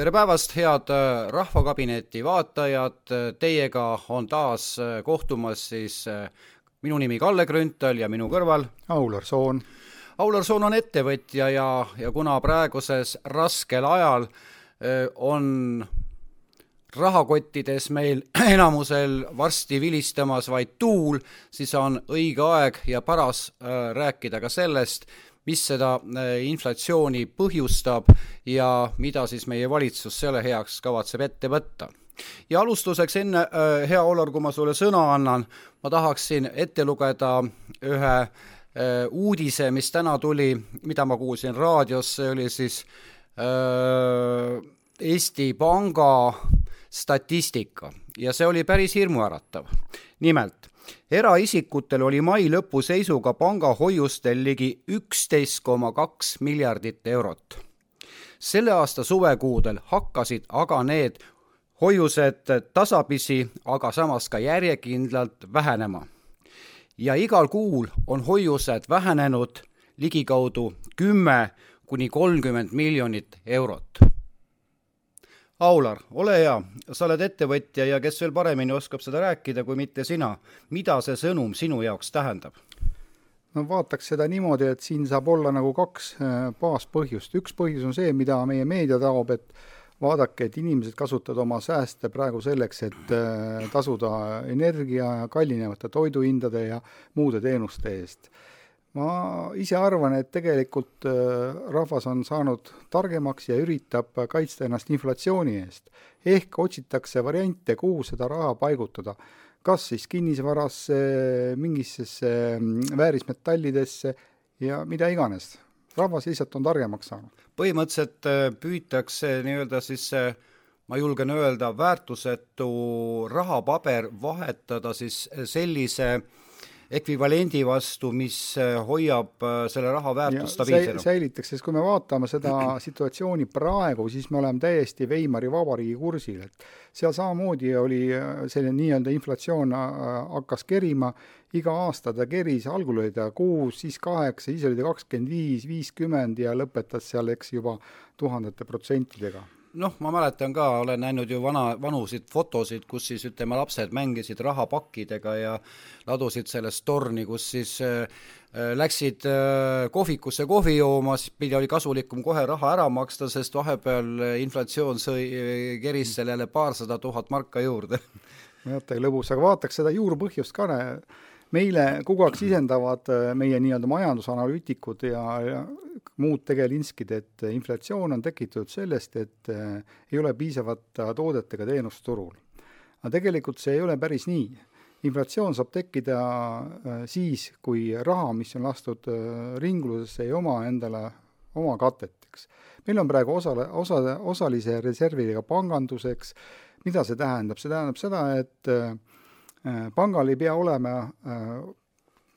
tere päevast, head äh, Rahvakabineti vaatajad, teiega on taas äh, kohtumas siis äh, minu nimi Kalle Grünthal ja minu kõrval Aular Soon. Aular Soon on ettevõtja ja, ja kuna praeguses raskel ajal on rahakottides meil enamusel varsti vilistamas vaid tuul, siis on õige aeg ja paras rääkida ka sellest, mis seda äh, inflatsiooni põhjustab ja mida siis meie valitsus selle heaks kavatseb ette võtta. ja alustuseks enne, äh, hea Olar, kui ma sulle sõna annan, ma tahaksin ette lugeda ühe äh, uudise, mis täna tuli, mida ma kuulsin raadios, see oli siis Eesti Panga statistika ja see oli päris hirmuäratav. nimelt, eraisikutel oli mai lõpu seisuga pangahoiustel ligi üksteist koma kaks miljardit eurot. selle aasta suvekuudel hakkasid aga need hoiused tasapisi, aga samas ka järjekindlalt vähenema. ja igal kuul on hoiused vähenenud ligikaudu kümme kuni kolmkümmend miljonit eurot Aular, ole hea, sa oled ettevõtja ja kes veel paremini oskab seda rääkida kui mitte sina. mida see sõnum sinu jaoks tähendab? no vaataks seda niimoodi, et siin saab olla nagu kaks äh, baaspõhjust. üks põhjus on see, mida meie meedia taob, et vaadake, et inimesed kasutavad oma sääste praegu selleks, et äh, tasuda energia kallinevate toiduhindade ja muude teenuste eest ma ise arvan, et tegelikult äh, rahvas on saanud targemaks ja üritab kaitsta ennast inflatsiooni eest. ehk otsitakse variante, kuhu seda raha paigutada. kas siis kinnisvarasse, mingisse mm, väärismetallidesse ja mida iganes. rahvas lihtsalt on targemaks saanud. põhimõtteliselt äh, püütakse nii-öelda siis ma julgen öelda, väärtusetu rahapaber vahetada siis sellise äh, ekvivalendi vastu, mis äh, hoiab äh, selle raha väärtust stabiilsena. säilitaks, sest kui me vaatame seda situatsiooni praegu, siis me oleme täiesti Weimari vabariigi kursil, et seal samamoodi oli äh, selline nii-öelda inflatsioon hakkas kerima, iga aasta ta keris, algul oli ta kuus, siis kaheksa, siis oli ta kakskümmend viis, viiskümmend ja lõpetas seal, eks, juba tuhandete protsentidega noh, ma mäletan ka, olen näinud ju vana, vanusid fotosid, kus siis ütleme, lapsed mängisid rahapakkidega ja ladusid sellest torni, kus siis äh, äh läksid äh, kohvikusse kohvi jooma, siis pidi, oli kasulikum kohe raha ära maksta, sest vahepeal inflatsioon sõi, keris sellele paarsada tuhat marka juurde. vaata, lõbus, aga vaataks seda juurpõhjust ka, meile kogu aeg sisendavad äh, meie nii-öelda majandusanalüütikud ja, ja muud tegelinskid, et inflatsioon on tekitatud sellest, et äh, ei ole piisavat toodet ega teenust turul. aga tegelikult see ei ole päris nii. inflatsioon saab tekkida äh, siis, kui raha, mis on lastud ringlusesse, ei oma endale oma katet, eks. meil on praegu osale, osa, osalise reserviga panganduseks, mida see tähendab, see tähendab seda, et pangal ei pea olema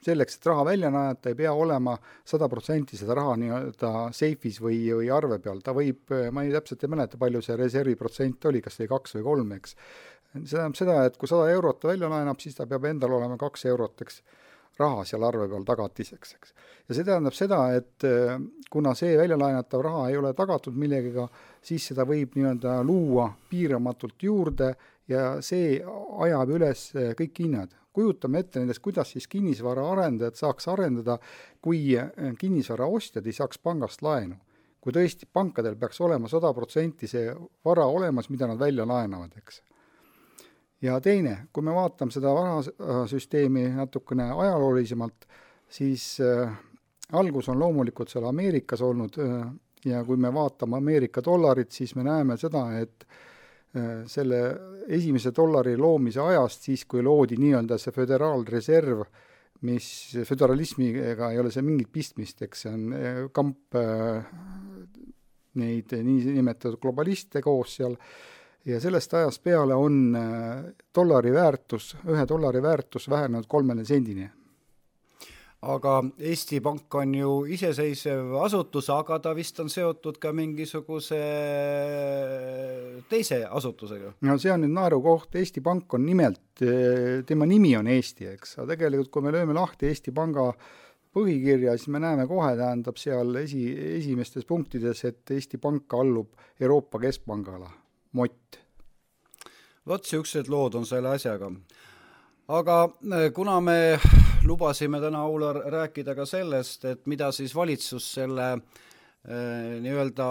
selleks, et raha välja najata, ei pea olema sada protsenti seda raha nii-öelda seifis või, või arve peal, ta võib, ma ei täpselt ei mäleta, palju see reservi protsent oli, kas oli kaks või kolm, eks. see tähendab seda, et kui sada eurot ta välja laenab, siis ta peab endal olema kaks eurot, eks, raha seal arve peal tagatiseks, eks. ja see tähendab seda, et äh, kuna see välja laenatav raha ei ole tagatud millegagi, siis seda võib nii-öelda luua piiramatult juurde ja see ajab üles eh, kõik hinnad. Kujutame ette nendest, kuidas siis kinnisvaraarendajad saaks arendada, kui eh, kinnisvara ostjad ei saaks pangast laenu. kui tõesti pankadel peaks olema sada protsenti see vara olemas, mida nad välja laenavad, eks. ja teine, kui me vaatame seda varasüsteemi natukene ajaloolisemalt, siis äh, algus on loomulikult seal Ameerikas olnud äh, ja kui me vaatame Ameerika dollarit, siis me näeme seda, et äh, Äh, selle esimese dollari loomise ajast, siis kui loodi nii-öelda see föderaalreserv, mis föderalismiga ei ole see mingit pistmist, eks see on äh, kamp äh, neid niinimetatud globaliste koos seal, ja sellest ajast peale on dollari väärtus, ühe dollari väärtus vähenenud kolmele sendini aga Eesti Pank on ju iseseisev asutus, aga ta vist on seotud ka mingisuguse teise asutusega. no see on nüüd naerukoht, Eesti Pank on nimelt, tema nimi on Eesti, eks, aga tegelikult kui me lööme lahti Eesti Panga põhikirja, siis me näeme kohe, tähendab seal esi, esimestes punktides, et Eesti Pank allub Euroopa Keskpangale, mott. vot niisugused lood on selle asjaga. aga äh, kuna me lubasime täna, Aular, rääkida ka sellest, et mida siis valitsus selle äh, nii-öelda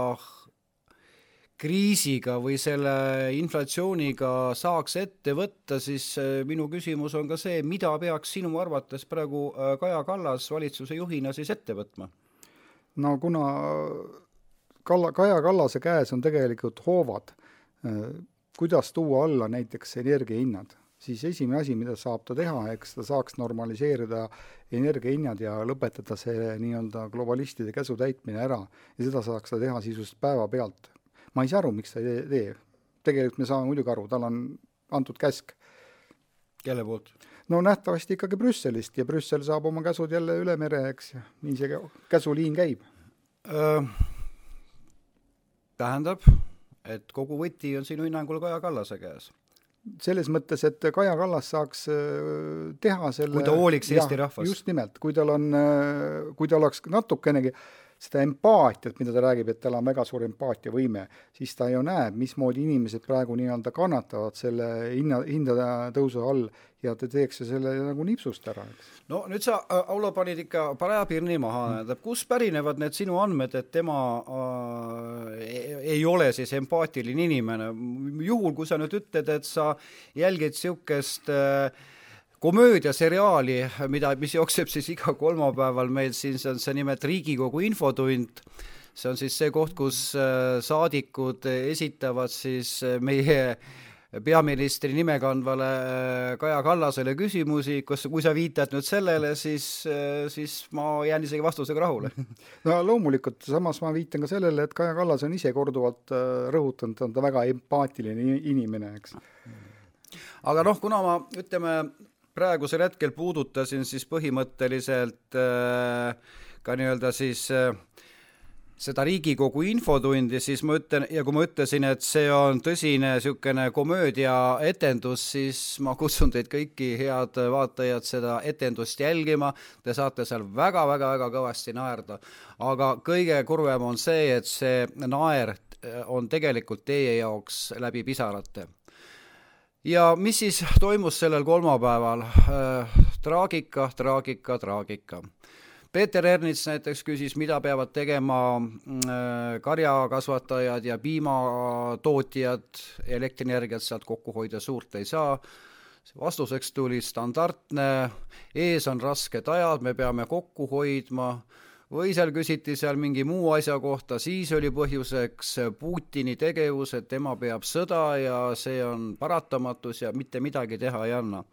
kriisiga või selle inflatsiooniga saaks ette võtta, siis äh, minu küsimus on ka see, mida peaks sinu arvates praegu äh, Kaja Kallas valitsuse juhina siis ette võtma? no kuna Kalla, Kaja Kallase käes on tegelikult hoovad, kuidas tuua alla näiteks energiahinnad, siis esimene asi, mida saab ta teha, eks ta saaks normaliseerida energiahinnad ja lõpetada see nii-öelda globalistide käsutäitmine ära ja seda saaks ta teha sisuliselt päevapealt ma ei saa aru, miks ta ei tee. tegelikult me saame muidugi aru, tal on antud käsk. kelle poolt? no nähtavasti ikkagi Brüsselist ja Brüssel saab oma käsud jälle üle mere, eks, ja nii see käsuliin käib. tähendab, et kogu võti on sinu hinnangul Kaja Kallase käes? Selles mõttes, et Kaja Kallas saaks teha selle kui ta hooliks Eesti rahvast. just nimelt, kui tal on, kui ta oleks natukenegi äh, seda empaatiat, mida ta räägib, et tal on väga suur empaatiavõime, siis ta ju näeb, mismoodi inimesed praegu nii-öelda kannatavad selle hinna, hindade tõusu all ja ta teeks selle nagu nipsust ära, eks. no nüüd sa, Aulo, panid ikka paraja pirni maha, tähendab, kust pärinevad need sinu andmed, et tema äh, ei ole siis empaatiline inimene, juhul kui sa nüüd ütled, et sa jälgid niisugust äh, komöödiaseriaali, mida, mis jookseb siis iga kolmapäeval meil siin, see on see nimelt Riigikogu infotund, see on siis see koht, kus äh, saadikud esitavad siis äh, meie peaministri nime kandvale äh, Kaja Kallasele küsimusi, kas, kui sa viitad nüüd sellele, siis, siis ma jään isegi vastusega rahule. no loomulikult, samas ma viitan ka sellele, et Kaja Kallas on ise korduvalt rõhutanud, ta on ta väga empaatiline inimene, eks. aga noh, kuna ma, ütleme, praegusel hetkel puudutasin siis põhimõtteliselt äh, ka nii-öelda siis äh, seda Riigikogu infotundi, siis ma ütlen, ja kui ma ütlesin, et see on tõsine niisugune komöödiaetendus, siis ma kutsun teid kõiki, head vaatajad, seda etendust jälgima, te saate seal väga-väga-väga kõvasti naerda. aga kõige kurvem on see, et see naer on tegelikult teie jaoks läbi pisarate ja mis siis toimus sellel kolmapäeval äh,? traagika, traagika, traagika. Peeter Ernits näiteks küsis, mida peavad tegema äh, karjakasvatajad ja piimatootjad, elektrienergiat sealt kokku hoida suurt ei saa. vastuseks tuli standardne, ees on rasked ajad, me peame kokku hoidma või seal küsiti seal mingi muu asja kohta, siis oli põhjuseks Putini tegevus, et tema peab sõda ja see on paratamatus ja mitte midagi teha ei anna.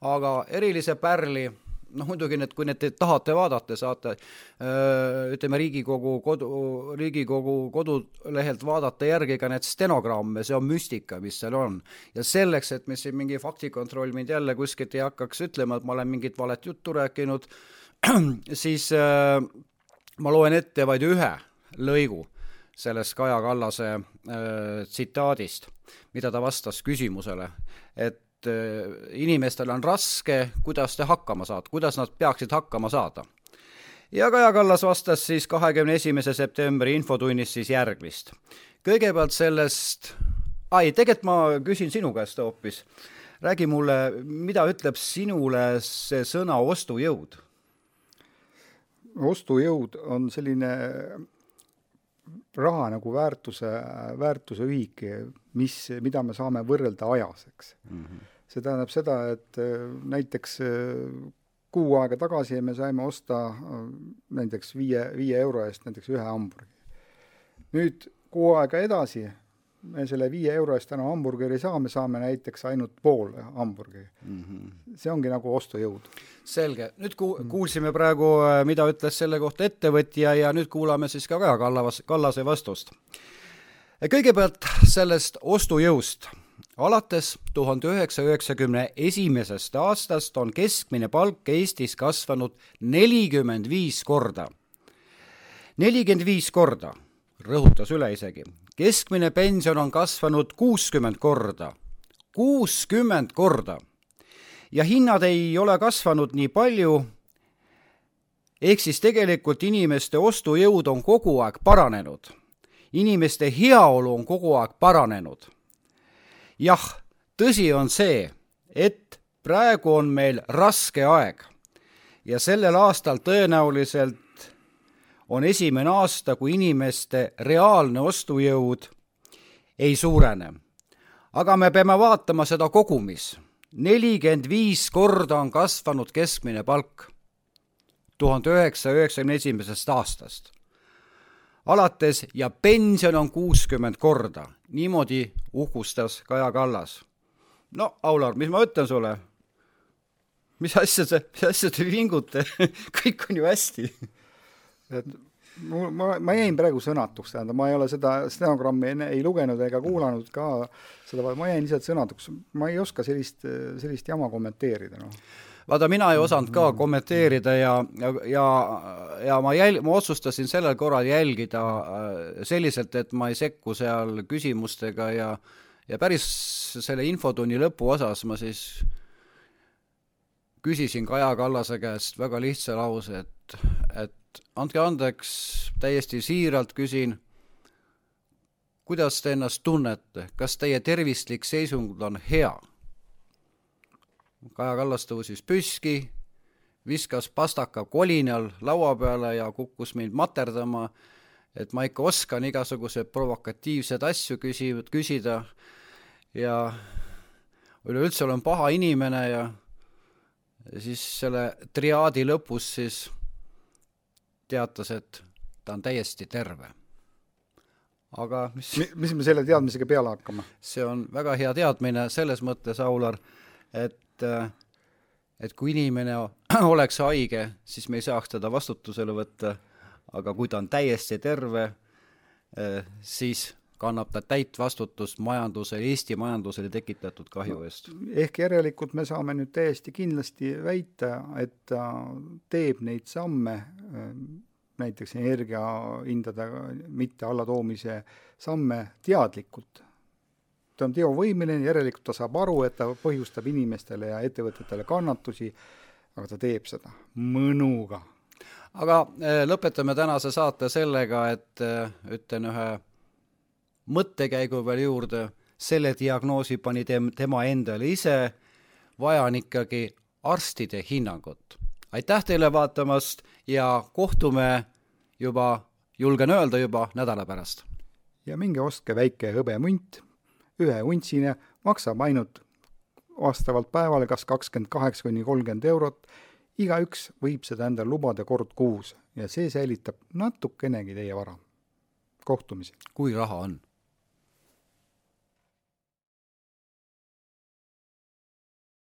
aga erilise pärli noh, muidugi need, kui need te tahate vaadata, saate ütleme, Riigikogu kodu, Riigikogu kodulehelt vaadata järgi ka need stenogramme, see on müstika, mis seal on. ja selleks, et me siin mingi faktikontroll mind jälle kuskilt ei hakkaks ütlema, et ma olen mingit valet juttu rääkinud, siis ma loen ette vaid ühe lõigu sellest Kaja Kallase äh, tsitaadist, mida ta vastas küsimusele, et äh, inimestel on raske, kuidas te hakkama saate, kuidas nad peaksid hakkama saada. ja Kaja Kallas vastas siis kahekümne esimese septembri infotunnis siis järgmist. kõigepealt sellest, ai, tegelikult ma küsin sinu käest hoopis, räägi mulle, mida ütleb sinule see sõna ostujõud ostujõud on selline raha nagu väärtuse, väärtuse ühik, mis, mida me saame võrrelda ajas, eks mm. -hmm. see tähendab seda, et äh, näiteks äh, kuu aega tagasi me saime osta äh, näiteks viie, viie euro eest näiteks ühe hamburgi. nüüd kuu aega edasi me selle viie euro eest enam hamburgeri ei saa, me saame näiteks ainult pool hamburgeri mm. -hmm. see ongi nagu ostujõud. selge, nüüd ku-, mhm. kuulsime praegu, äh, mida ütles selle kohta ettevõtja ja nüüd kuulame siis ka Kaja Kallas, Kallase vastust. kõigepealt sellest ostujõust. alates tuhande üheksasaja üheksakümne esimesest aastast on keskmine palk Eestis kasvanud nelikümmend viis korda. nelikümmend viis korda rõhutas üle isegi. Keskmine pension on kasvanud kuuskümmend korda, kuuskümmend korda. ja hinnad ei ole kasvanud nii palju ehk siis tegelikult inimeste ostujõud on kogu aeg paranenud. inimeste heaolu on kogu aeg paranenud. jah, tõsi on see, et praegu on meil raske aeg ja sellel aastal tõenäoliselt on esimene aasta, kui inimeste reaalne ostujõud ei suurene. aga me peame vaatama seda kogumis. nelikümmend viis korda on kasvanud keskmine palk tuhande üheksasaja üheksakümne esimesest aastast alates ja pension on kuuskümmend korda. niimoodi uhkustas Kaja Kallas. no, Aular, mis ma ütlen sulle? mis asja sa, mis asja te vingute kõik on ju hästi. Et mul, ma, ma jäin praegu sõnatuks, tähendab, ma ei ole seda stenogrammi enne ei lugenud ega kuulanud ka seda, ma jäin lihtsalt sõnatuks, ma ei oska sellist, sellist jama kommenteerida, noh. Vaata, mina ei osanud ka kommenteerida ja, ja, ja, ja ma jäl-, ma otsustasin sellel korral jälgida äh, selliselt, et ma ei sekku seal küsimustega ja ja päris selle infotunni lõpuosas ma siis küsisin Kaja Kallase käest väga lihtsa lause, et, et andke andeks, täiesti siiralt küsin, kuidas te ennast tunnete, kas teie tervislik seisund on hea? Kaja Kallas tõusis püski, viskas pastaka kolinal laua peale ja kukkus mind materdama, et ma ikka oskan igasuguseid provokatiivseid asju küsi-, küsida ja üleüldse olen paha inimene ja, ja siis selle triaadi lõpus siis teatas, et ta on täiesti terve. aga mis mis me selle teadmisega peale hakkame? see on väga hea teadmine selles mõttes, Aular, et et, et kui inimene oleks haige, siis me ei saaks teda vastutusele võtta, aga kui ta on täiesti terve, siis kannab ta täit vastutust majandusele, Eesti majandusele tekitatud kahju eest. ehk järelikult me saame nüüd täiesti kindlasti väita, et ta teeb neid samme, näiteks energiahindade mitte allatoomise samme teadlikult ta on teovõimeline, järelikult ta saab aru, et ta põhjustab inimestele ja ettevõtetele kannatusi, aga ta teeb seda mõnuga. aga eh, lõpetame tänase saate sellega, et eh, ütlen ühe mõttekäigu veel juurde, selle diagnoosi pani tem-, tema endale ise, vaja on ikkagi arstide hinnangut. aitäh teile vaatamast ja kohtume juba, julgen öelda juba nädala pärast. ja minge ostke väike hõbemunt ühe untsine maksab ainult vastavalt päevale kas kakskümmend kaheksa kuni kolmkümmend eurot, igaüks võib seda endale lubada kord kuus ja see säilitab natukenegi teie vara. kohtumiseni! kui raha on